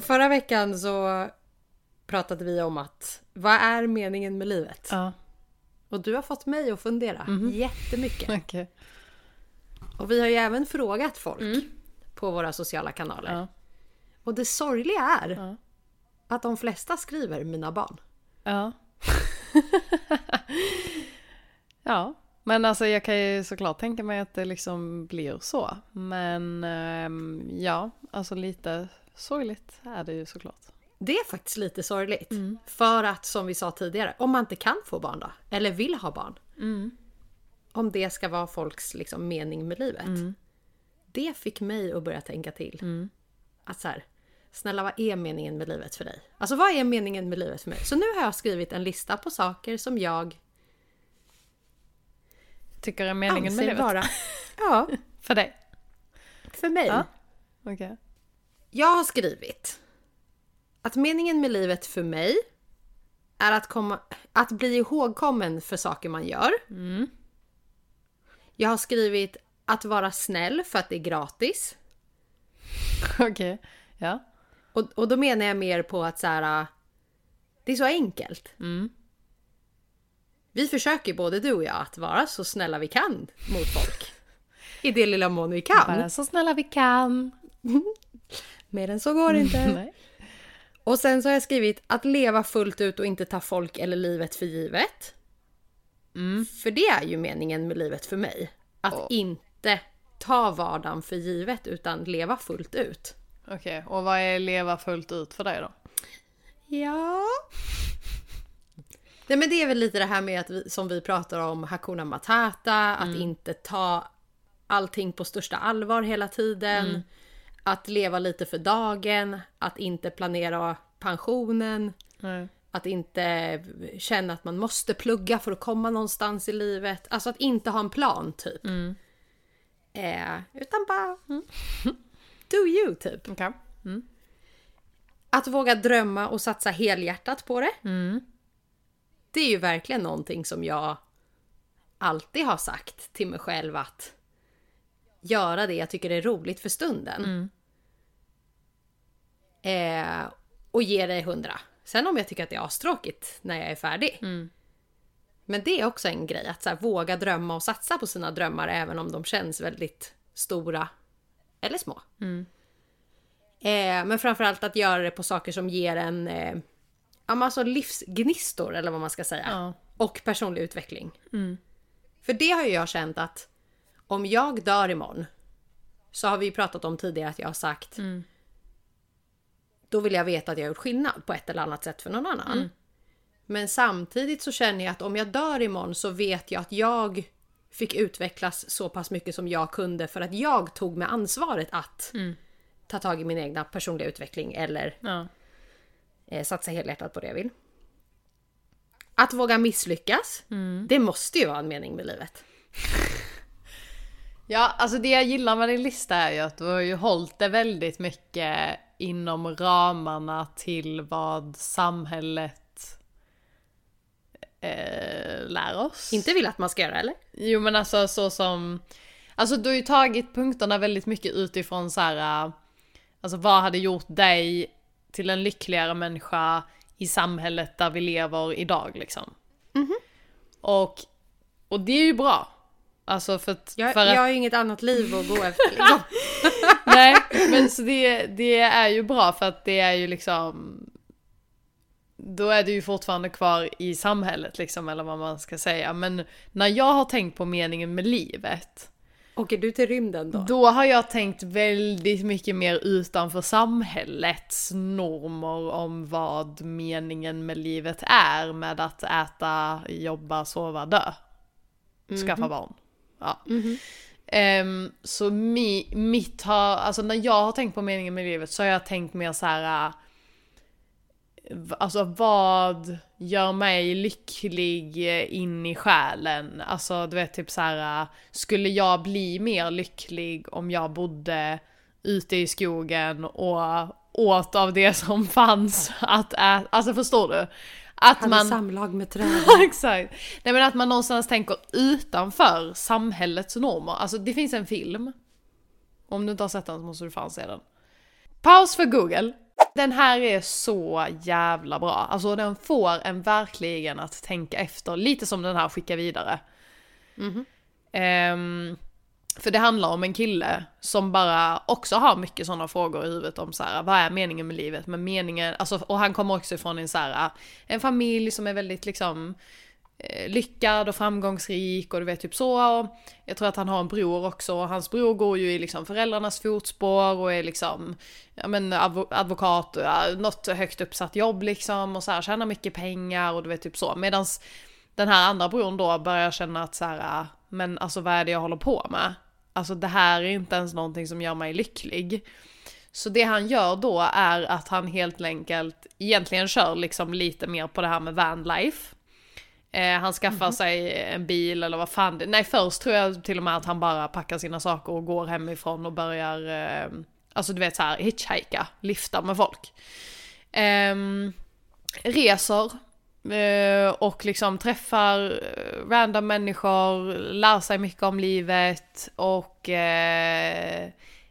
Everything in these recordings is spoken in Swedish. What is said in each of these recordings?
Förra veckan så pratade vi om att vad är meningen med livet? Ja, Och du har fått mig att fundera jättemycket. okej. Och vi har ju även frågat folk på våra sociala kanaler. Ja. Och det sorgliga är Ja. att de flesta skriver mina barn. Ja. ja, men alltså jag kan ju såklart tänka mig att det liksom blir så. Men ehm, ja, alltså lite sorgligt är det ju såklart. Det är faktiskt lite sorgligt. För att som vi sa tidigare, om man inte kan få barn då, eller vill ha barn. Om det ska vara folks liksom, mening med livet. Det fick mig att börja tänka till. Att så här, snälla vad är meningen med livet för dig? Alltså vad är meningen med livet för mig? Så nu har jag skrivit en lista på saker som jag Tycker är meningen med livet? vara... Ja, För dig? för mig. Ja. Okej. Jag har skrivit att meningen med livet för mig är att, komma, att bli ihågkommen för saker man gör. Jag har skrivit att vara snäll för att det är gratis. Okej. Ja. Och, och då menar jag mer på att så här, det är så enkelt. Vi försöker både du och jag att vara så snälla vi kan mot folk. I det lilla mån vi kan. Bara så snälla vi kan. Mer än så går det inte. Och sen så har jag skrivit att leva fullt ut och inte ta folk eller livet för givet. För det är ju meningen med livet för mig. Att Åh. inte ta vardagen för givet utan leva fullt ut. Okej, och vad är leva fullt ut för dig då? Ja. Nej men det är väl lite det här med att vi, som vi pratar om Hakuna Matata, att inte ta allting på största allvar hela tiden. Att leva lite för dagen, att inte planera pensionen. Nej. Att inte känna att man måste plugga för att komma någonstans i livet. Alltså att inte ha en plan typ. Eh, utan bara do you typ. Okej. Att våga drömma och satsa helhjärtat på det. Det är ju verkligen någonting som jag alltid har sagt till mig själv att göra det jag tycker är roligt för stunden. Eh, och ge det hundra. Sen om jag tycker att det är astråkigt när jag är färdig. Men det är också en grej, att så här, våga drömma och satsa på sina drömmar även om de känns väldigt stora eller små. Eh, men framförallt att göra det på saker som ger en eh, alltså livsgnistor eller vad man ska säga. Ja. Och personlig utveckling. För det har ju jag känt att om jag dör imorgon så har vi pratat om tidigare att jag har sagt då vill jag veta att jag har gjort skillnad på ett eller annat sätt för någon annan. Men samtidigt så känner jag att om jag dör imorgon så vet jag att jag fick utvecklas så pass mycket som jag kunde för att jag tog med ansvaret att ta tag i min egna personliga utveckling eller Ja. eh, satsa helhjärtat på det jag vill. Att våga misslyckas, det måste ju vara en mening med livet. Ja, alltså det jag gillar med din lista är ju att du har ju hållit det väldigt mycket inom ramarna till vad samhället eh, lär oss. Inte vill att man ska göra eller? Jo men alltså så som, alltså du har ju tagit punkterna väldigt mycket utifrån så här, äh, alltså vad hade gjort dig till en lyckligare människa i samhället där vi lever idag liksom. Och, och det är ju bra. Alltså för att... Jag, för att jag har ju inget annat liv att gå efter. Liksom. Nej, men så det, det är ju bra för att det är ju liksom då är du ju fortfarande kvar i samhället liksom, eller vad man ska säga. Men när jag har tänkt på meningen med livet, Åker du till rymden då? då har jag tänkt väldigt mycket mer utanför samhällets normer om vad meningen med livet är med att äta, jobba, sova, dö. Skaffa barn. Ja. Ehm, så mi, mitt har, alltså när jag har tänkt på meningen med livet så har jag tänkt mer så här. Alltså vad gör mig lycklig eh, in i själen? Alltså du vet typ så här. äh, Skulle jag bli mer lycklig om jag bodde ute i skogen och åt av det som fanns att äta. Alltså förstår du? Att Hade man... samlag med träden. Exakt. Nej men att man någonstans tänker utanför samhällets normer. Alltså det finns en film. Om du inte har sett den så måste du fan se den. Paus för Google. Den här är så jävla bra. Alltså den får en verkligen att tänka efter. Lite som den här Skicka vidare. Mm -hmm. um, för det handlar om en kille som bara också har mycket sådana frågor i huvudet om så här, vad är meningen med livet? Men meningen, alltså, och han kommer också ifrån en så här, en familj som är väldigt liksom Eh, lyckad och framgångsrik och du vet typ så. Och jag tror att han har en bror också och hans bror går ju i liksom föräldrarnas fotspår och är liksom ja men advokat, och något högt uppsatt jobb liksom och så här tjänar mycket pengar och du vet typ så. Medans den här andra bron då börjar känna att så här, ah, men alltså vad är det jag håller på med? Alltså det här är inte ens någonting som gör mig lycklig. Så det han gör då är att han helt enkelt egentligen kör liksom lite mer på det här med vanlife. Eh, han skaffar mm -hmm. sig en bil eller vad fan det Nej först tror jag till och med att han bara packar sina saker och går hemifrån och börjar, eh, alltså du vet så här hitchhika, lifta med folk. Eh, reser och liksom träffar eh, random människor, lär sig mycket om livet och eh,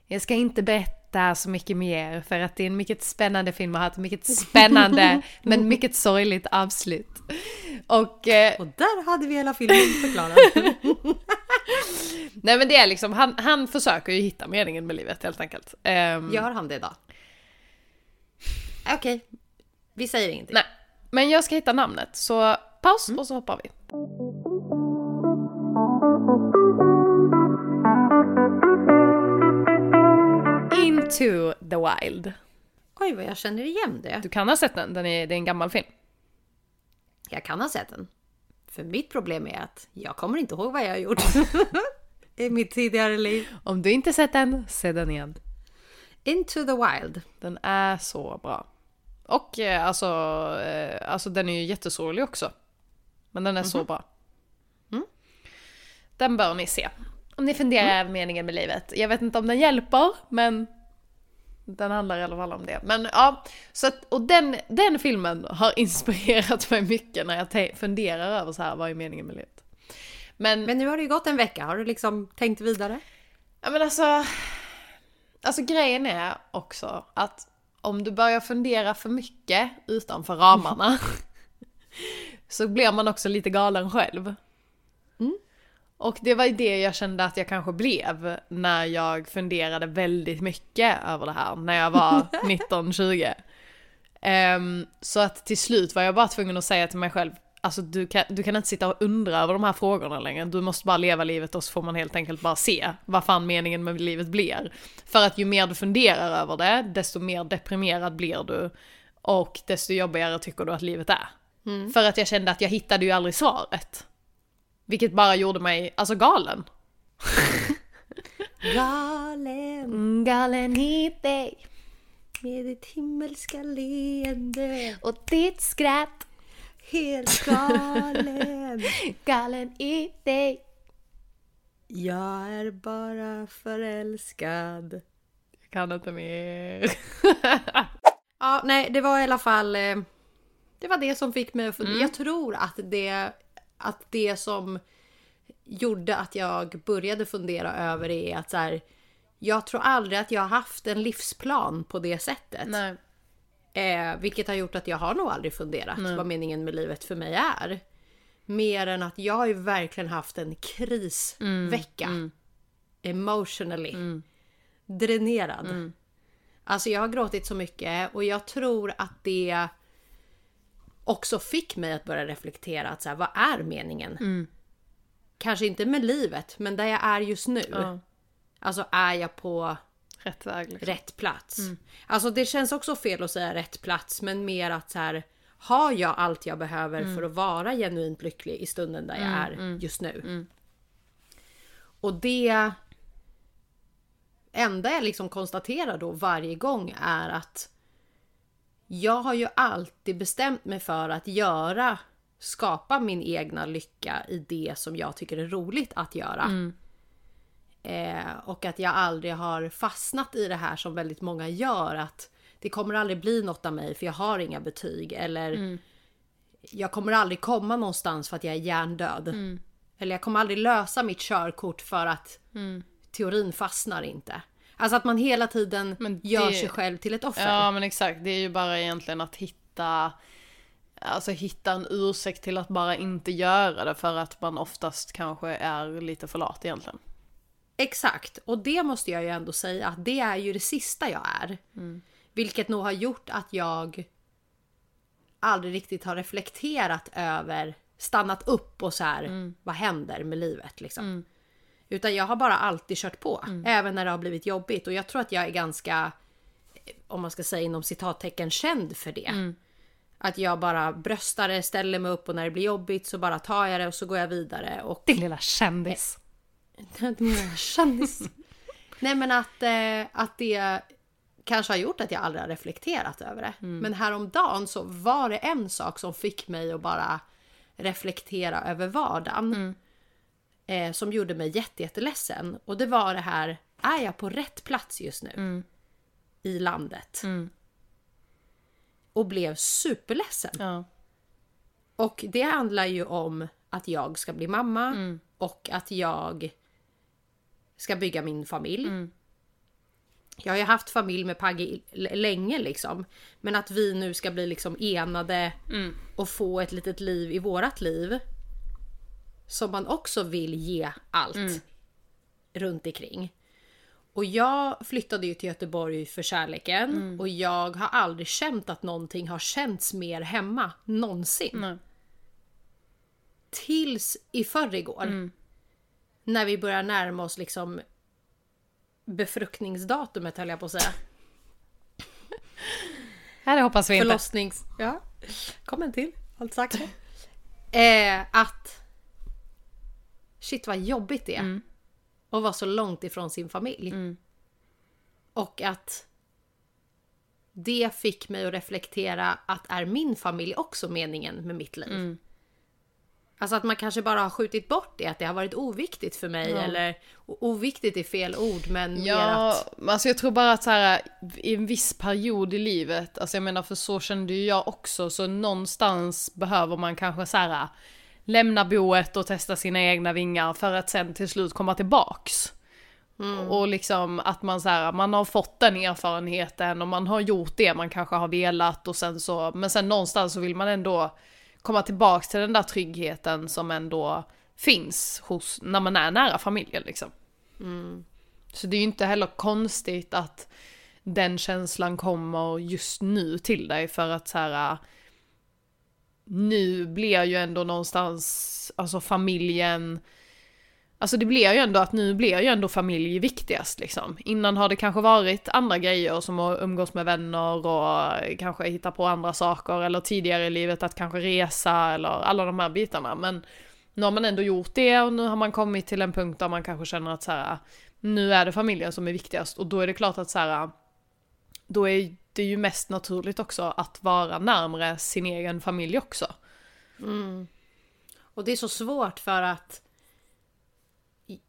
jag ska inte berätta så mycket mer för att det är en mycket spännande film och har ett mycket spännande men mycket sorgligt avslut. Och, eh, och där hade vi hela filmen förklarad. Nej men det är liksom, han, han försöker ju hitta meningen med livet helt enkelt. Um, Gör han det då? Okej, okay. vi säger ingenting. Nej. Men jag ska hitta namnet, så paus mm. och så hoppar vi. Into the Wild. Oj, vad jag känner igen det. Du kan ha sett den, den är, det är en gammal film. Jag kan ha sett den. För mitt problem är att jag kommer inte ihåg vad jag har gjort i mitt tidigare liv. Om du inte sett den, se den igen. Into the Wild. Den är så bra. Och eh, alltså, eh, alltså den är ju jättesorglig också. Men den är mm -hmm. så mhm. bra. Mm. Den bör ni se. Om ni funderar mm. över meningen med livet. Jag vet inte om den hjälper, men den handlar i alla fall om det. Men ja, så att, och den, den filmen har inspirerat mig mycket när jag funderar över så här, vad är meningen med livet? Men, men nu har det ju gått en vecka, har du liksom tänkt vidare? Ja men alltså, alltså grejen är också att om du börjar fundera för mycket utanför ramarna så blir man också lite galen själv. Och det var det jag kände att jag kanske blev när jag funderade väldigt mycket över det här när jag var 19-20. Um, ehm, så att till slut var jag bara tvungen att säga till mig själv, Alltså du kan, du kan inte sitta och undra över de här frågorna längre. Du måste bara leva livet och så får man helt enkelt bara se vad fan meningen med livet blir. För att ju mer du funderar över det, desto mer deprimerad blir du. Och desto jobbigare tycker du att livet är. Mm. För att jag kände att jag hittade ju aldrig svaret. Vilket bara gjorde mig, alltså galen. galen. Galen i dig. Med ditt himmelska leende. Och ditt skratt. Helt galen. galen i dig. Jag är bara förälskad. Jag kan inte mer. ja, nej, det var i alla fall... Eh, det var det som fick mig att fundera. Mm. Jag tror att det, att det som gjorde att jag började fundera över det är att så här, jag tror aldrig att jag har haft en livsplan på det sättet. Nej. Eh, vilket har gjort att jag har nog aldrig funderat Nej. vad meningen med livet för mig är. Mer än att jag har ju verkligen haft en krisvecka. Mm, mm. Emotionally. Mm. Dränerad. Mm. Alltså jag har gråtit så mycket och jag tror att det också fick mig att börja reflektera att så här, vad är meningen? Mm. Kanske inte med livet, men där jag är just nu. Ja. Alltså är jag på Rätt väg. Liksom. Rätt plats. Mm. Alltså det känns också fel att säga rätt plats men mer att så här har jag allt jag behöver mm. för att vara genuint lycklig i stunden där jag mm, är mm. just nu. Mm. Och det enda jag liksom konstaterar då varje gång är att jag har ju alltid bestämt mig för att göra, skapa min egna lycka i det som jag tycker är roligt att göra. Mm. Eh, och att jag aldrig har fastnat i det här som väldigt många gör. Att det kommer aldrig bli något av mig för jag har inga betyg. Eller jag kommer aldrig komma någonstans för att jag är hjärndöd. Eller jag kommer aldrig lösa mitt körkort för att teorin fastnar inte. Alltså att man hela tiden Men gör det- sig själv till ett offer. Ja men exakt, det är ju bara egentligen att hitta Alltså hitta en ursäkt till att bara inte göra det för att man oftast kanske är lite för lat egentligen. Exakt, och det måste jag ju ändå säga att det är ju det sista jag är. Vilket nog har gjort att jag aldrig riktigt har reflekterat över, stannat upp och så här, vad händer med livet liksom. Utan jag har bara alltid kört på, även när det har blivit jobbigt. Och jag tror att jag är ganska, om man ska säga inom citattecken, känd för det. Att jag bara bröstar det, ställer mig upp och när det blir jobbigt så bara tar jag det och så går jag vidare. Och Din lilla kändis. Kändis. Nej men att, eh, att det kanske har gjort att jag aldrig har reflekterat över det. Men häromdagen så var det en sak som fick mig att bara reflektera över vardagen. Eh, som gjorde mig jätte, jätteledsen. Och det var det här, är jag på rätt plats just nu? I landet? Och blev superledsen. Ja. Och det handlar ju om att jag ska bli mamma Mm. och att jag ska bygga min familj. Mm. Jag har ju haft familj med Pagge länge liksom. Men att vi nu ska bli liksom enade Mm. och få ett litet liv i vårat liv. Som man också vill ge allt Mm. runt omkring. Och jag flyttade ju till Göteborg för kärleken Mm. och jag har aldrig känt att någonting har känts mer hemma någonsin. Nej. Tills i förrgår. Mm. När vi börjar närma oss liksom befruktningsdatumet höll jag på att säga. Det hoppas vi inte. Förlossnings... Ja, kom en till. Allt sagt. eh, att... Shit vad jobbigt det är. Mm. Att vara så långt ifrån sin familj. Och att det fick mig att reflektera att är min familj också meningen med mitt liv? Mm. Alltså att man kanske bara har skjutit bort det, att det har varit oviktigt för mig. Ja. Eller oviktigt är fel ord, men mer Ja, att... men alltså jag tror bara att så här, i en viss period i livet, alltså jag menar för så kände ju jag också, så någonstans behöver man kanske så här lämna boet och testa sina egna vingar för att sen till slut komma tillbaks. Och liksom att man så här, man har fått den erfarenheten och man har gjort det man kanske har velat och sen så, men sen någonstans så vill man ändå komma tillbaks till den där tryggheten som ändå finns hos, när man är nära familjen liksom. Så det är ju inte heller konstigt att den känslan kommer just nu till dig för att så här. Nu blir ju ändå någonstans, alltså familjen, alltså det blir ju ändå att nu blir ju ändå familj viktigast liksom. Innan har det kanske varit andra grejer som att umgås med vänner och kanske hitta på andra saker eller tidigare i livet att kanske resa eller alla de här bitarna. Men nu har man ändå gjort det och nu har man kommit till en punkt där man kanske känner att så här, nu är det familjen som är viktigast och då är det klart att så här, då är det ju mest naturligt också att vara närmre sin egen familj också. Och det är så svårt för att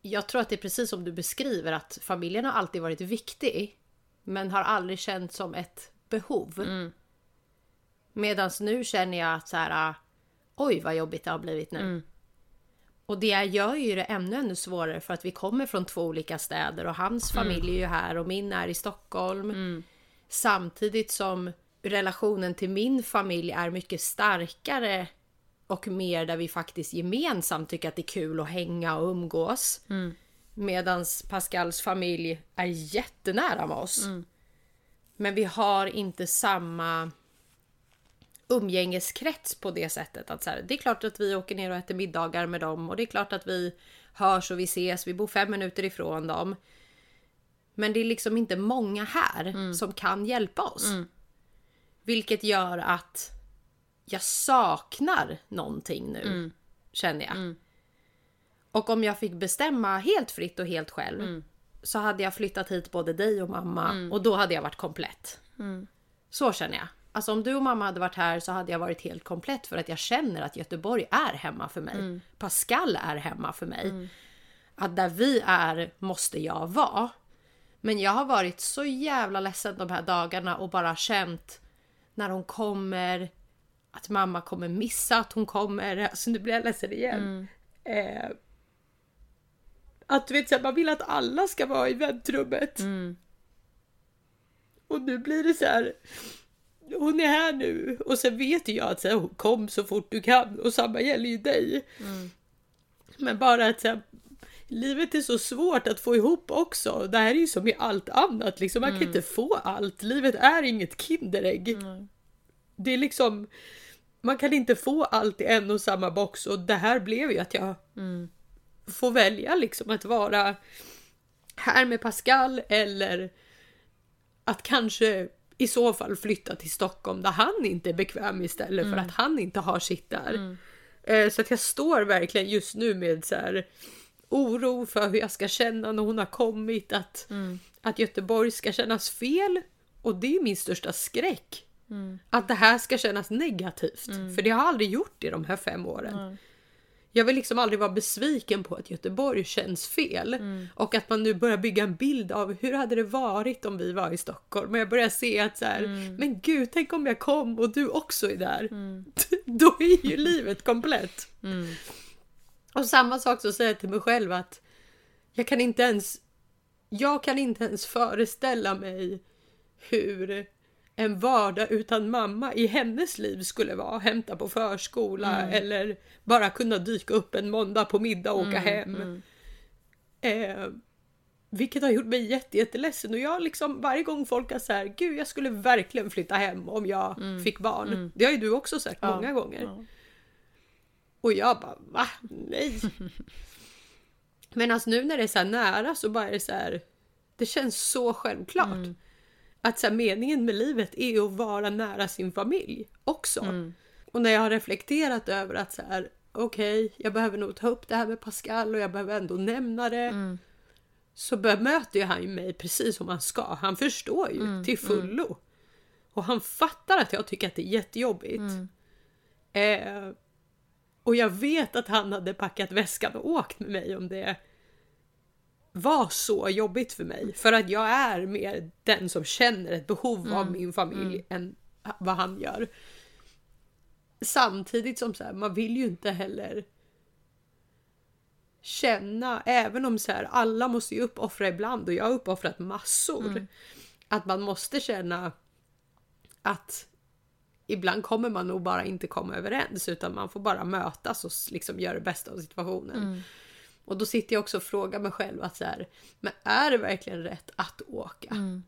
jag tror att det är precis som du beskriver att familjen har alltid varit viktig men har aldrig känt som ett behov. Medan nu känner jag att så här, oj vad jobbigt det har blivit nu. Och det gör ju det ännu, ännu svårare för att vi kommer från två olika städer och hans familj är ju här och min är i Stockholm. Samtidigt som relationen till min familj är mycket starkare och mer där vi faktiskt gemensamt tycker att det är kul att hänga och umgås. Medans Pascals familj är jättenära med oss. Men vi har inte samma umgängeskrets på det sättet. Att så här, det är klart att vi åker ner och äter middagar med dem och det är klart att vi hörs och vi ses. Vi bor fem minuter ifrån dem. Men det är liksom inte många här som kan hjälpa oss. Vilket gör att jag saknar någonting nu, känner jag. Och om jag fick bestämma helt fritt och helt själv så hade jag flyttat hit både dig och mamma och då hade jag varit komplett. Så känner jag. Alltså om du och mamma hade varit här så hade jag varit helt komplett för att jag känner att Göteborg är hemma för mig. Pascal är hemma för mig. att där vi är måste jag vara. Men jag har varit så jävla ledsen de här dagarna och bara känt när hon kommer att mamma kommer missa att hon kommer. Alltså nu blir jag ledsen igen. Mm. Eh, att du vet, man vill att alla ska vara i väntrummet. Mm. Och nu blir det så här. Hon är här nu och sen vet jag att så här, kom så fort du kan och samma gäller ju dig. Mm. Men bara att så här, livet är så svårt att få ihop också. Det här är ju som i allt annat, liksom. man mm. kan inte få allt. Livet är inget Kinderägg. Mm. Det är liksom, man kan inte få allt i en och samma box och det här blev ju att jag mm. får välja liksom att vara här med Pascal eller att kanske i så fall flytta till Stockholm där han inte är bekväm istället mm. för att han inte har sitt där. Mm. Eh, så att jag står verkligen just nu med så här, oro för hur jag ska känna när hon har kommit, att, mm. att Göteborg ska kännas fel. Och det är min största skräck. Mm. Att det här ska kännas negativt. Mm. För det har jag aldrig gjort i de här fem åren. Jag vill liksom aldrig vara besviken på att Göteborg känns fel. Mm. Och att man nu börjar bygga en bild av hur hade det varit om vi var i Stockholm. Men jag börjar se att så här, mm. men gud, tänk om jag kom och du också är där. Mm. Då är ju livet komplett. Och samma sak så säger jag till mig själv att jag kan inte ens jag kan inte ens föreställa mig hur en vardag utan mamma i hennes liv skulle vara. Hämta på förskola mm. eller bara kunna dyka upp en måndag på middag och åka mm, hem. Mm. Eh, vilket har gjort mig jätte, jätteledsen och jag liksom varje gång folk har så här, gud jag skulle verkligen flytta hem om jag mm. fick barn. Mm. Det har ju du också sagt ja, många gånger. Ja. Och jag bara va? Nej. Men alltså nu när det är så nära så bara är det så här. Det känns så självklart. Mm. Att så här, meningen med livet är att vara nära sin familj också. Mm. Och när jag har reflekterat över att så här, okej, okay, jag behöver nog ta upp det här med Pascal och jag behöver ändå nämna det. Mm. Så bemöter ju han ju mig precis som han ska. Han förstår ju mm. till fullo. Mm. Och han fattar att jag tycker att det är jättejobbigt. Mm. Eh, och jag vet att han hade packat väskan och åkt med mig om det var så jobbigt för mig. För att jag är mer den som känner ett behov mm. av min familj mm. än vad han gör. Samtidigt som så här, man vill ju inte heller känna, även om så här, alla måste ju uppoffra ibland och jag har uppoffrat massor. Mm. Att man måste känna att ibland kommer man nog bara inte komma överens utan man får bara mötas och liksom göra det bästa av situationen. Mm. Och då sitter jag också och frågar mig själv att så här, men är det verkligen rätt att åka? Mm.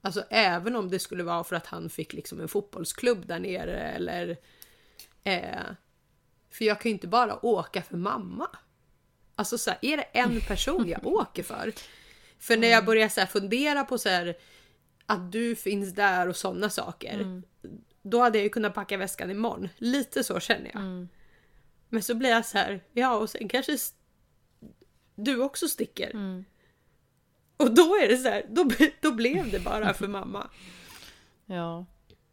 Alltså även om det skulle vara för att han fick liksom en fotbollsklubb där nere eller... Eh, för jag kan ju inte bara åka för mamma. Alltså så här, är det en person jag åker för? För när jag mm. börjar så fundera på så här, att du finns där och sådana saker. Mm. Då hade jag ju kunnat packa väskan imorgon. Lite så känner jag. Mm. Men så blir jag så här, ja och sen kanske du också sticker. Mm. Och då är det så här, då, då blev det bara för mamma. ja.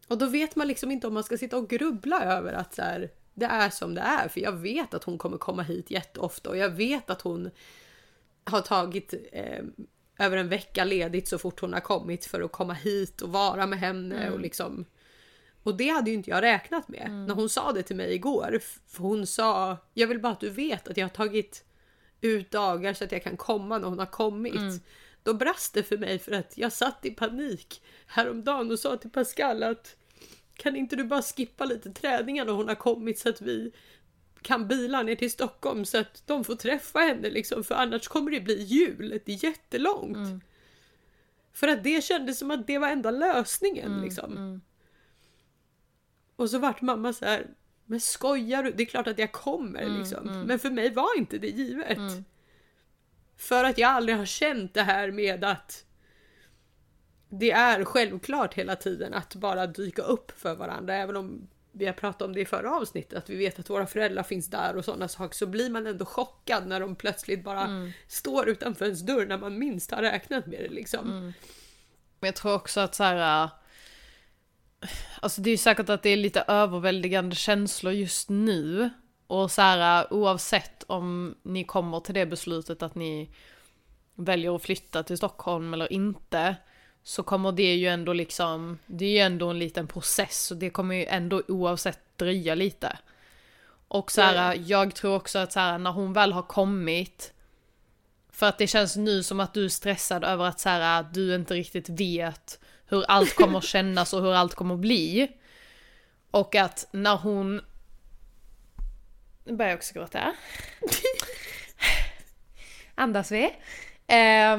Och då vet man liksom inte om man ska sitta och grubbla över att så här, det är som det är. För jag vet att hon kommer komma hit jätteofta och jag vet att hon har tagit eh, över en vecka ledigt så fort hon har kommit för att komma hit och vara med henne mm. och liksom och det hade ju inte jag räknat med mm. när hon sa det till mig igår. För hon sa, jag vill bara att du vet att jag har tagit ut dagar så att jag kan komma när hon har kommit. Mm. Då brast det för mig för att jag satt i panik häromdagen och sa till Pascal att kan inte du bara skippa lite träningar när hon har kommit så att vi kan bila ner till Stockholm så att de får träffa henne liksom för annars kommer det bli jul. Det är jättelångt. Mm. För att det kändes som att det var enda lösningen mm, liksom. Och så vart mamma så här, men skojar du? Det är klart att jag kommer mm, liksom. Mm. Men för mig var inte det givet. Mm. För att jag aldrig har känt det här med att det är självklart hela tiden att bara dyka upp för varandra. Även om vi har pratat om det i förra avsnittet, att vi vet att våra föräldrar finns där och sådana saker, så blir man ändå chockad när de plötsligt bara mm. står utanför ens dörr när man minst har räknat med det liksom. Mm. Men jag tror också att så här, Alltså det är ju säkert att det är lite överväldigande känslor just nu. Och så här, oavsett om ni kommer till det beslutet att ni väljer att flytta till Stockholm eller inte, så kommer det ju ändå liksom, det är ju ändå en liten process och det kommer ju ändå oavsett dröja lite. Och så här, jag tror också att så här, när hon väl har kommit, för att det känns nu som att du är stressad över att så här, du inte riktigt vet hur allt kommer kännas och hur allt kommer bli. Och att när hon... Nu börjar jag också gråta. Andas vi. Eh,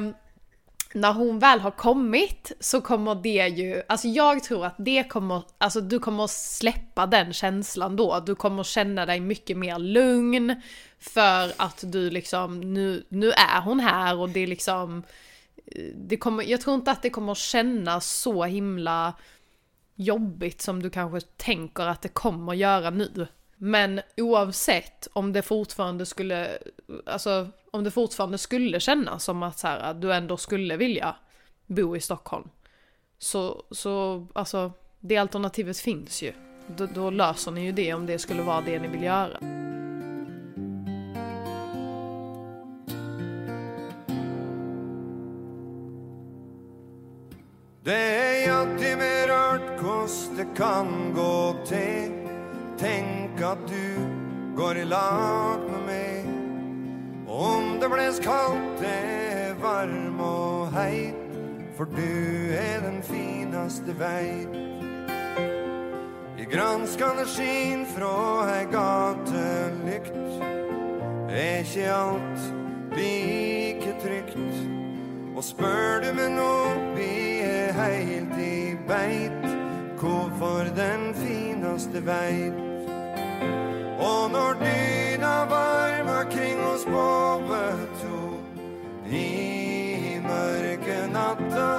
när hon väl har kommit så kommer det ju, alltså jag tror att det kommer, alltså du kommer släppa den känslan då. Du kommer känna dig mycket mer lugn för att du liksom, nu, nu är hon här och det är liksom, det kommer, jag tror inte att det kommer kännas så himla jobbigt som du kanske tänker att det kommer göra nu. Men oavsett om det fortfarande skulle, alltså om det fortfarande skulle kännas som att så här, du ändå skulle vilja bo i Stockholm. Så, så alltså, det alternativet finns ju. Då, då löser ni ju det om det skulle vara det ni vill göra. Det är alltid med rört kost det kan gå till. Tänk att du går i lag med mig. Om det blir kallt, det är varm och hejt. För du är den finaste veit. I granskande skin från ei gatelykt är inte allt lika tryggt Och spör du mig nå, helt i beit Hvorfor den finaste veit Og når dyna varma kring oss båe to I mørke natta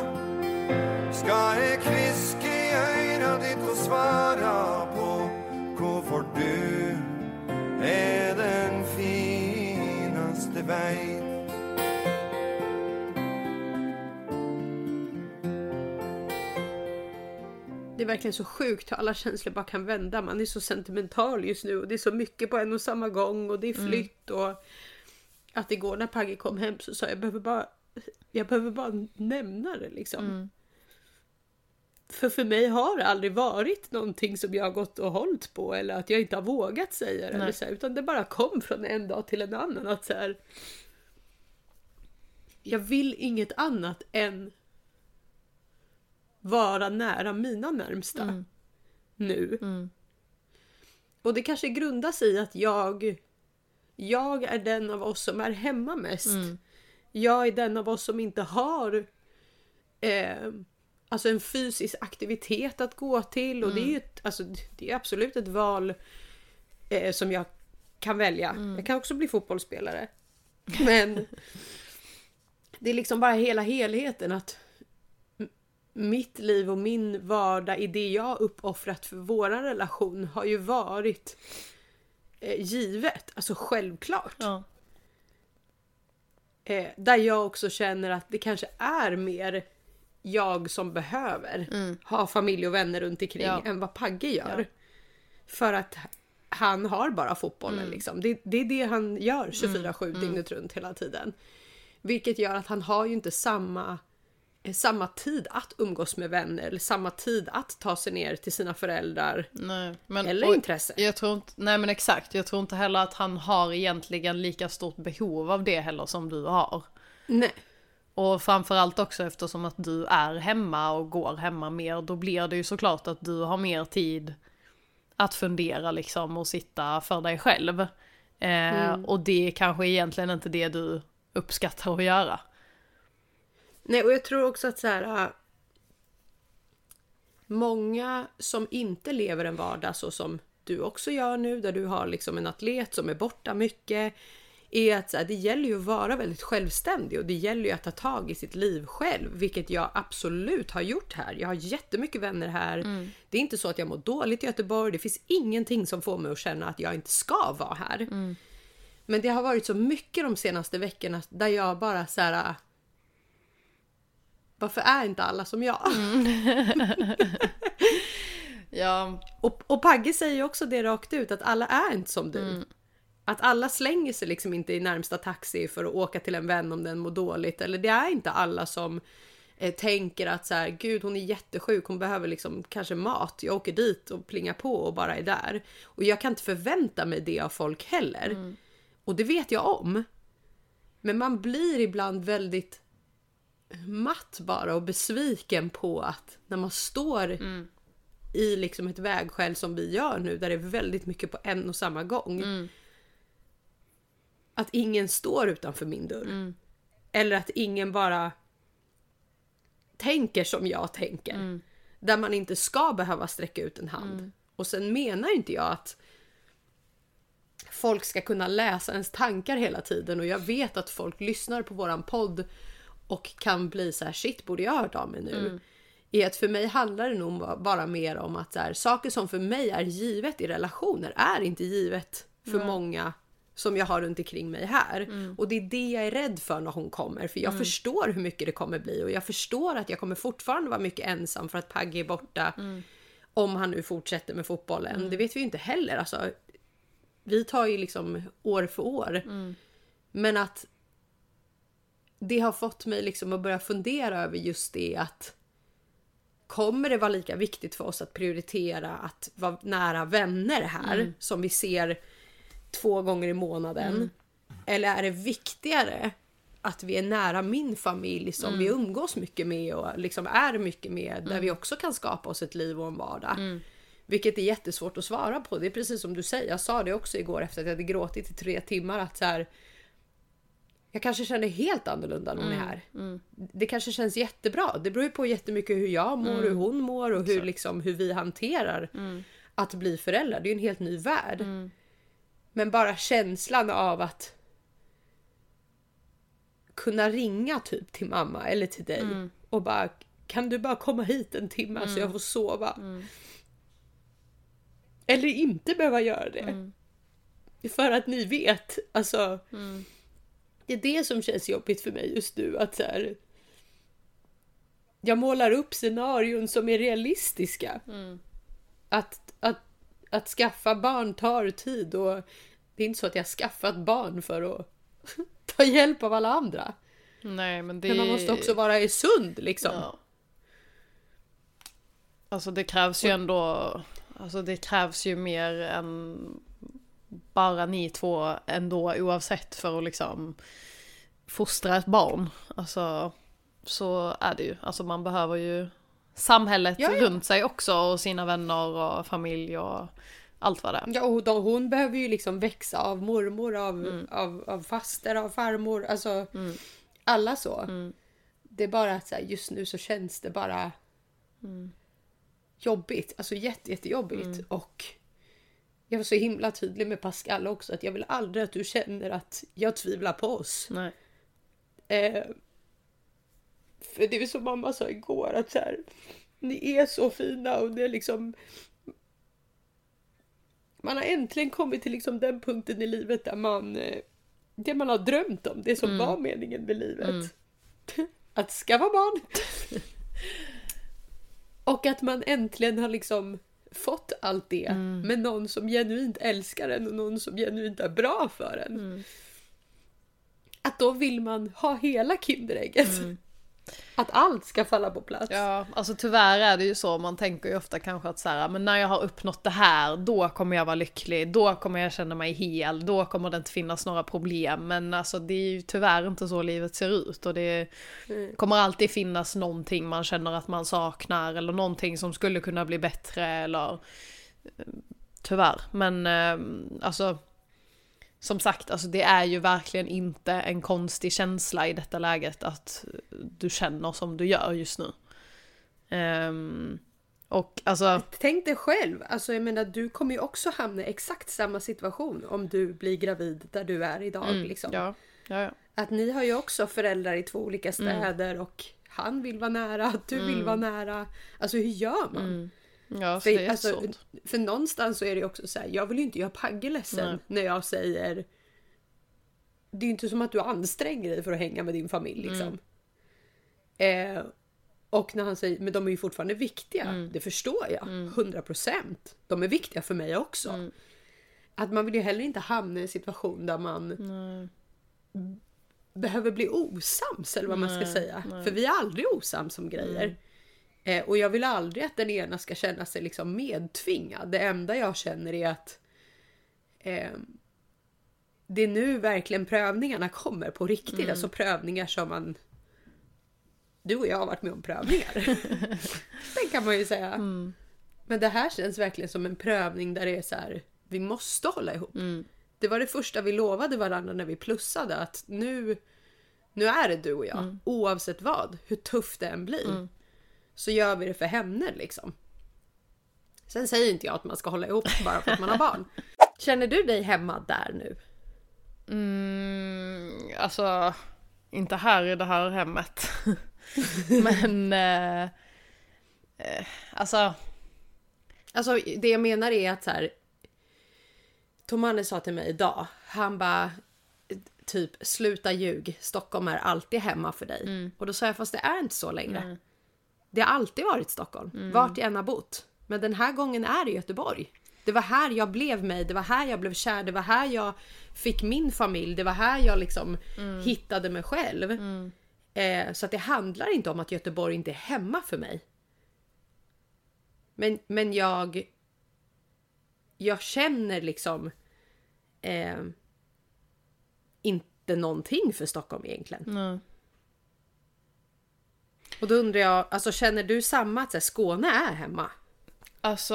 Skal jeg kviske i øyra ditt og svara på. Hvorfor du er den finaste veit Det är verkligen så sjukt hur alla känslor bara kan vända. Man är så sentimental just nu och det är så mycket på en och samma gång och det är flytt och att igår när Pagge kom hem så sa jag, jag behöver bara, jag behöver bara nämna det liksom. För för mig har det aldrig varit någonting som jag har gått och hållit på eller att jag inte har vågat säga det. Eller så här, utan det bara kom från en dag till en annan. att så här, Jag vill inget annat än vara nära mina närmsta nu. Och det kanske grundar sig i att jag jag är den av oss som är hemma mest. Jag är den av oss som inte har eh, alltså en fysisk aktivitet att gå till. Och det är ju ett, alltså, det är absolut ett val eh, som jag kan välja. Jag kan också bli fotbollsspelare. Men det är liksom bara hela helheten att mitt liv och min vardag i det jag uppoffrat för våran relation har ju varit eh, givet, alltså självklart. Ja. Eh, där jag också känner att det kanske är mer jag som behöver ha familj och vänner runt omkring Ja. än vad Pagge gör. Ja. För att han har bara fotbollen liksom. Det, det är det han gör 24-7 dygnet runt hela tiden. Vilket gör att han har ju inte samma, samma tid att umgås med vänner eller samma tid att ta sig ner till sina föräldrar. Nej, men, Eller intresse. Jag tror inte, nej men exakt, jag tror inte heller att han har egentligen lika stort behov av det heller som du har. Nej. Och framförallt också eftersom att du är hemma och går hemma mer, då blir det ju såklart att du har mer tid att fundera liksom och sitta för dig själv. Eh, Och det är kanske egentligen inte det du uppskattar att göra. Nej, och jag tror också att så här. äh, Många som inte lever en vardag så som du också gör nu, där du har liksom en atlet som är borta mycket, är att så här, det gäller ju att vara väldigt självständig och det gäller ju att ta tag i sitt liv själv, vilket jag absolut har gjort här. Jag har jättemycket vänner här. Det är inte så att jag mår dåligt i Göteborg. Det finns ingenting som får mig att känna att jag inte ska vara här. Men det har varit så mycket de senaste veckorna där jag bara så här. Varför är inte alla som jag? Ja, Och, och Pagge säger ju också det rakt ut att alla är inte som du. Att alla slänger sig liksom inte i närmsta taxi för att åka till en vän om den mår dåligt. Eller det är inte alla som eh, tänker att så här, gud hon är jättesjuk, hon behöver liksom kanske mat. Jag åker dit och plingar på och bara är där. Och jag kan inte förvänta mig det av folk heller. Och det vet jag om. Men man blir ibland väldigt matt bara och besviken på att när man står i liksom ett vägskäl som vi gör nu där det är väldigt mycket på en och samma gång. Att ingen står utanför min dörr. Eller att ingen bara tänker som jag tänker. Där man inte ska behöva sträcka ut en hand. Och sen menar inte jag att folk ska kunna läsa ens tankar hela tiden och jag vet att folk lyssnar på våran podd och kan bli så här shit borde jag ha hört av mig nu. Är att för mig handlar det nog bara mer om att så här, saker som för mig är givet i relationer är inte givet för många som jag har runt omkring mig här. Och det är det jag är rädd för när hon kommer. För jag förstår hur mycket det kommer bli och jag förstår att jag kommer fortfarande vara mycket ensam för att Pagge är borta. Om han nu fortsätter med fotbollen. Det vet vi ju inte heller. Alltså, vi tar ju liksom år för år. Men att det har fått mig liksom att börja fundera över just det att kommer det vara lika viktigt för oss att prioritera att vara nära vänner här som vi ser två gånger i månaden? Eller är det viktigare att vi är nära min familj som vi umgås mycket med och liksom är mycket med där vi också kan skapa oss ett liv och en vardag? Vilket är jättesvårt att svara på. Det är precis som du säger. Jag sa det också igår efter att jag hade gråtit i tre timmar att så här, jag kanske känner helt annorlunda när hon är här. Det kanske känns jättebra. Det beror ju på jättemycket hur jag mår, hur hon mår och hur, liksom, hur vi hanterar att bli föräldrar. Det är ju en helt ny värld. Men bara känslan av att kunna ringa typ till mamma eller till dig och bara kan du bara komma hit en timme så jag får sova? Eller inte behöva göra det. För att ni vet, alltså. Det är det som känns jobbigt för mig just nu. Att så här, jag målar upp scenarion som är realistiska. Att, att, att skaffa barn tar tid och det är inte så att jag skaffat barn för att ta hjälp av alla andra. Nej men det... Men man måste också vara i sund liksom. Ja. Alltså det krävs ju ändå, alltså det krävs ju mer än bara ni två ändå oavsett för att liksom fostra ett barn. Alltså så är det ju. Alltså man behöver ju samhället Ja, ja. runt sig också och sina vänner och familj och allt vad det är. Ja, och då, hon behöver ju liksom växa av mormor, av, av, av faster, av farmor. Alltså alla så. Det är bara att så här, just nu så känns det bara jobbigt. Alltså jätte, jättejobbigt. Och jag var så himla tydlig med Pascal också att jag vill aldrig att du känner att jag tvivlar på oss. Nej. Eh, för det är som mamma sa igår att så här, ni är så fina och det är liksom man har äntligen kommit till liksom den punkten i livet där man eh, det man har drömt om, det som var meningen med livet. Att skaffa barn. och att man äntligen har liksom fått allt det med någon som genuint älskar en och någon som genuint är bra för en. Att då vill man ha hela Kinderägget. Att allt ska falla på plats. Ja, alltså tyvärr är det ju så, man tänker ju ofta kanske att så här, men när jag har uppnått det här, då kommer jag vara lycklig, då kommer jag känna mig hel, då kommer det inte finnas några problem. Men alltså det är ju tyvärr inte så livet ser ut och det kommer alltid finnas någonting man känner att man saknar eller någonting som skulle kunna bli bättre eller eh, tyvärr. Men eh, alltså som sagt, alltså det är ju verkligen inte en konstig känsla i detta läget att du känner som du gör just nu. Ehm, och alltså, Tänk dig själv, alltså jag menar du kommer ju också hamna i exakt samma situation om du blir gravid där du är idag. liksom. ja, ja, ja. Att ni har ju också föräldrar i två olika städer och han vill vara nära, du vill vara nära. Alltså hur gör man? Ja, så För, det är alltså, för någonstans så är det också så här, jag vill ju inte göra Pagge ledsen Nej. när jag säger Det är ju inte som att du anstränger dig för att hänga med din familj liksom. Mm. Eh, och när han säger, men de är ju fortfarande viktiga, Mm. det förstår jag, 100%. De är viktiga för mig också. Mm. att man vill ju heller inte hamna i en situation där man behöver bli osams eller vad man ska säga. För vi är aldrig osams om grejer. Eh, och jag vill aldrig att den ena ska känna sig liksom medtvingad. Det enda jag känner är att eh, det är nu verkligen prövningarna kommer på riktigt. Alltså prövningar som man... Du och jag har varit med om prövningar. det kan man ju säga. Men det här känns verkligen som en prövning där det är så här, vi måste hålla ihop. Det var det första vi lovade varandra när vi plussade att nu, nu är det du och jag. Oavsett vad, hur tufft det än blir. Så gör vi det för henne liksom. Sen säger inte jag att man ska hålla ihop bara för att man har barn. Känner du dig hemma där nu? Mm, alltså, inte här i det här hemmet. Men, eh, eh, alltså, Alltså det jag menar är att så här. Tom Hannes sa till mig idag. Han bara typ sluta ljug. Stockholm är alltid hemma för dig. Och då sa jag fast det är inte så längre. Det har alltid varit Stockholm. Vart jag än har bott. Men den här gången är det Göteborg. Det var här jag blev mig. Det var här jag blev kär. Det var här jag fick min familj. Det var här jag liksom hittade mig själv. Eh, så att det handlar inte om att Göteborg inte är hemma för mig. Men, men jag... Jag känner liksom... Eh, inte någonting för Stockholm egentligen. nej. Och då undrar jag, alltså känner du samma att så här, Skåne är hemma? Alltså,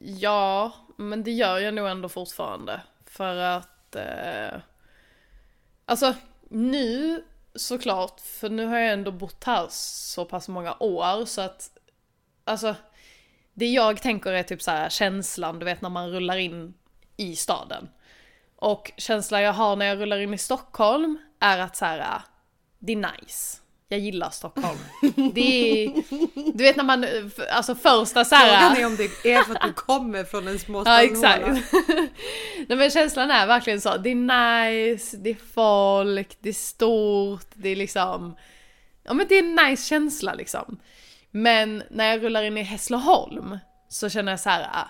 ja, men det gör jag nog ändå fortfarande. För att, eh, alltså nu såklart, för nu har jag ändå bott här så pass många år så att, alltså, det jag tänker är typ så här känslan, du vet när man rullar in i staden. Och känslan jag har när jag rullar in i Stockholm är att så här, det är nice. Jag gillar Stockholm. Det är, du vet när man, alltså första så här... Frågan är om det är för att du kommer från en Ja småstadshåla. exakt. Nej men känslan är verkligen så, det är nice, det är folk, det är stort, det är liksom, ja men det är en nice känsla liksom. Men när jag rullar in i Hässleholm så känner jag så här. ah,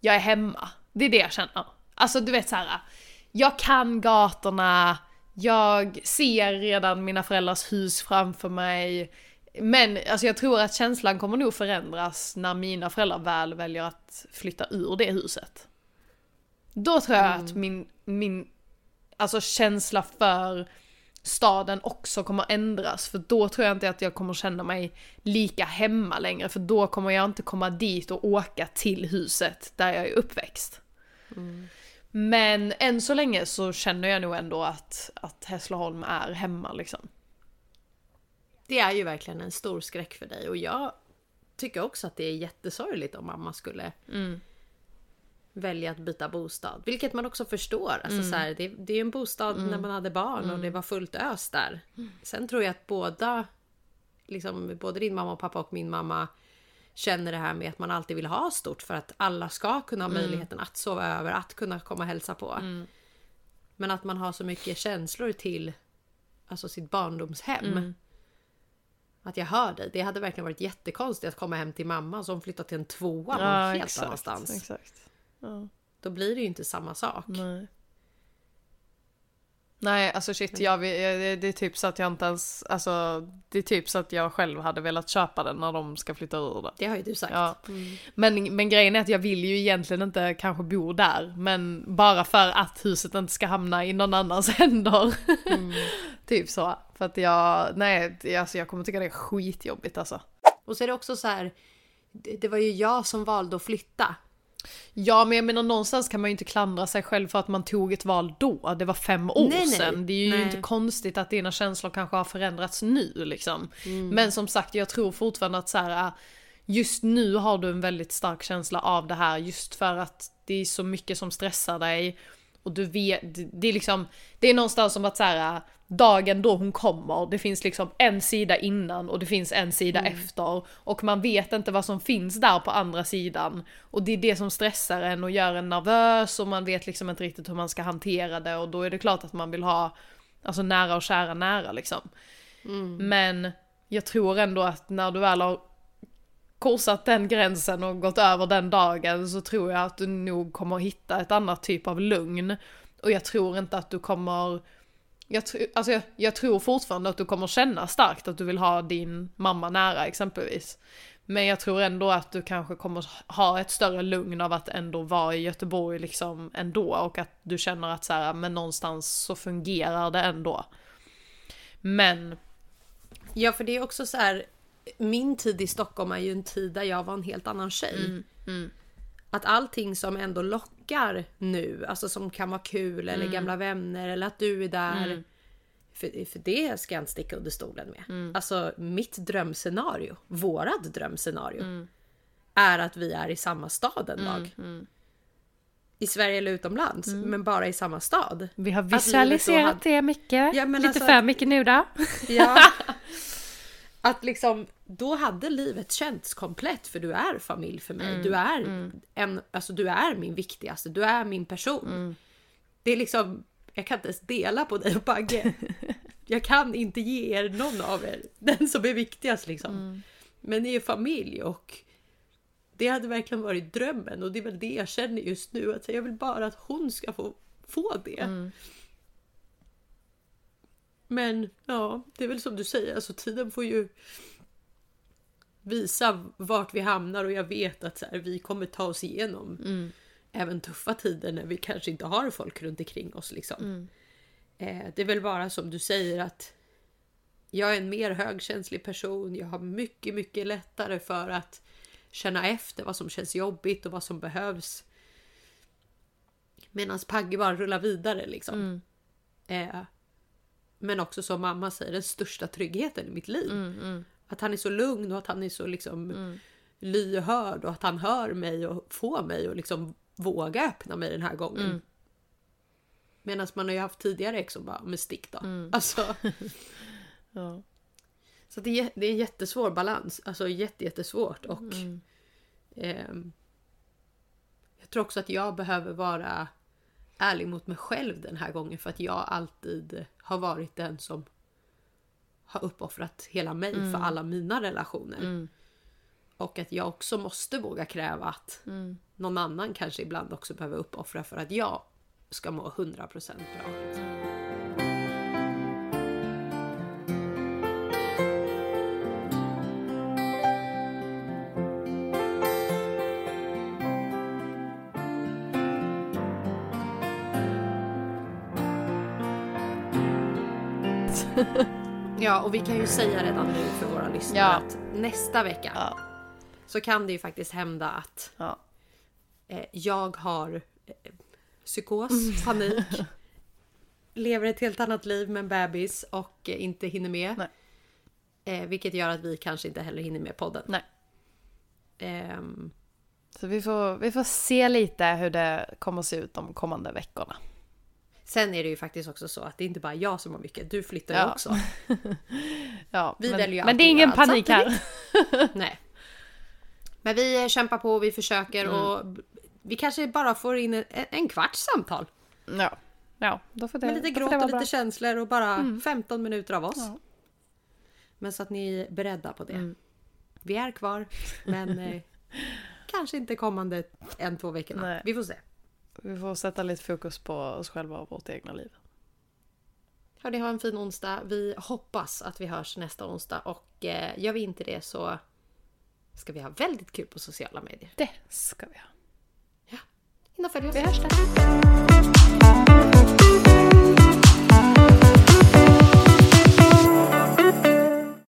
jag är hemma. Det är det jag känner. Alltså du vet så här. jag kan gatorna, jag ser redan mina föräldrars hus framför mig. Men alltså jag tror att känslan kommer nog förändras när mina föräldrar väl väljer att flytta ur det huset. Då tror jag att min, min alltså känsla för staden också kommer ändras. För då tror jag inte att jag kommer känna mig lika hemma längre. För då kommer jag inte komma dit och åka till huset där jag är uppväxt. Men än så länge så känner jag nog ändå att, att Hässleholm är hemma liksom. Det är ju verkligen en stor skräck för dig och jag tycker också att det är jättesorgligt om mamma skulle välja att byta bostad. Vilket man också förstår. Alltså så här, det, det är en bostad när man hade barn och det var fullt ös där. Sen tror jag att båda, liksom, både din mamma och pappa och min mamma känner det här med att man alltid vill ha stort för att alla ska kunna ha möjligheten att sova över, att kunna komma och hälsa på. Men att man har så mycket känslor till alltså sitt barndomshem. Att jag hör dig. Det hade verkligen varit jättekonstigt att komma hem till mamma som flyttat till en tvåa någon helt annanstans. Exakt. Ja. Då blir det ju inte samma sak. Nej. Nej, alltså shit, jag, vill- det, det är typ så att jag inte ens, alltså det är typ så att jag själv hade velat köpa den när de ska flytta ur det. Det har ju du sagt. Ja. Men, men grejen är att jag vill ju egentligen inte kanske bo där, men bara för att huset inte ska hamna i någon annans händer. typ så. För att jag, nej, alltså jag kommer tycka det är skitjobbigt alltså. Och så är det också så här. Det var ju jag som valde att flytta. Ja men jag menar någonstans kan man ju inte klandra sig själv för att man tog ett val då, det var fem år Nej, nej. sedan. Det är ju Nej. inte konstigt att dina känslor kanske har förändrats nu liksom. Men som sagt jag tror fortfarande att så här, just nu har du en väldigt stark känsla av det här just för att det är så mycket som stressar dig. Och du vet, det- är liksom, det är någonstans som att så här, dagen då hon kommer, det finns liksom en sida innan och det finns en sida efter. Och man vet inte vad som finns där på andra sidan. Och det är det som stressar en och gör en nervös och man vet liksom inte riktigt hur man ska hantera det och då är det klart att man vill ha alltså nära och kära nära liksom. Men jag tror ändå att när du väl har korsat den gränsen och gått över den dagen så tror jag att du nog kommer hitta ett annat typ av lugn. Och jag tror inte att du kommer jag, tr- alltså jag, jag tror fortfarande att du kommer känna starkt att du vill ha din mamma nära exempelvis. Men jag tror ändå att du kanske kommer ha ett större lugn av att ändå vara i Göteborg liksom ändå och att du känner att så här, men någonstans så fungerar det ändå. Men Ja, för det är också så här. Min tid i Stockholm är ju en tid där jag var en helt annan tjej. Att allting som ändå lockar nu, alltså som kan vara kul eller gamla vänner eller att du är där. För, för det ska jag inte sticka under stolen med. Alltså mitt drömscenario, vårat drömscenario. Är att vi är i samma stad en dag. I Sverige eller utomlands, men bara i samma stad. vi har då visualiserat hade- det mycket. Ja, Lite alltså- för mycket nu då. Ja. Att liksom, då hade livet känts komplett för du är familj för mig. Du, är en, alltså, du är min viktigaste, du är min person. Det är liksom, jag kan inte ens dela på dig och Bagge. Jag kan inte ge er någon av er den som är viktigast liksom. Men ni är familj och det hade verkligen varit drömmen och det är väl det jag känner just nu. Att jag vill bara att hon ska få, få det. Men ja, det är väl som du säger, alltså tiden får ju visa vart vi hamnar och jag vet att så här, vi kommer ta oss igenom även tuffa tider när vi kanske inte har folk runt omkring oss. Liksom. Eh, det är väl bara som du säger att jag är en mer högkänslig person. Jag har mycket, mycket lättare för att känna efter vad som känns jobbigt och vad som behövs. Medan Pagge bara rullar vidare liksom. Eh, men också som mamma säger, den största tryggheten i mitt liv. Att han är så lugn och att han är så liksom lyhörd och att han hör mig och får mig att liksom våga öppna mig den här gången. Medan man har ju haft tidigare ex som bara, men stick då. Alltså, Ja. så det är, det är en jättesvår balans. Alltså jätte, jättesvårt. Och ehm, jag tror också att jag behöver vara ärlig mot mig själv den här gången. För att jag alltid har varit den som har uppoffrat hela mig för alla mina relationer. Och att jag också måste våga kräva att någon annan kanske ibland också behöver uppoffra för att jag ska må 100% bra. Ja, och vi kan ju säga redan nu för våra lyssnare Ja. att nästa vecka Ja. så kan det ju faktiskt hända att Ja. eh, jag har eh, psykos, panik, lever ett helt annat liv med en bebis och eh, inte hinner med. Eh, vilket gör att vi kanske inte heller hinner med podden. Nej. Ehm, Så vi får, vi får se lite hur det kommer se ut de kommande veckorna. Sen är det ju faktiskt också så att det är inte bara jag som har mycket, du flyttar ju Ja. också. Ja, Vi men, väljer ju men det är ingen panik här. Nej. Men vi kämpar på, vi försöker Mm. och vi kanske bara får in en, en kvarts samtal. Ja, ja då får det, Med lite gråt och lite bra. känslor och bara 15 minuter av oss. Ja. Men så att ni är beredda på det. Mm. Vi är kvar, men eh, kanske inte kommande en, två veckorna. Nej. Vi får se. Vi får sätta lite fokus på oss själva och vårt egna liv. Hörni, ha en fin onsdag. Vi hoppas att vi hörs nästa onsdag och eh, gör vi inte det så ska vi ha väldigt kul på sociala medier. Det ska vi ha. In och följ oss. Vi hörs där.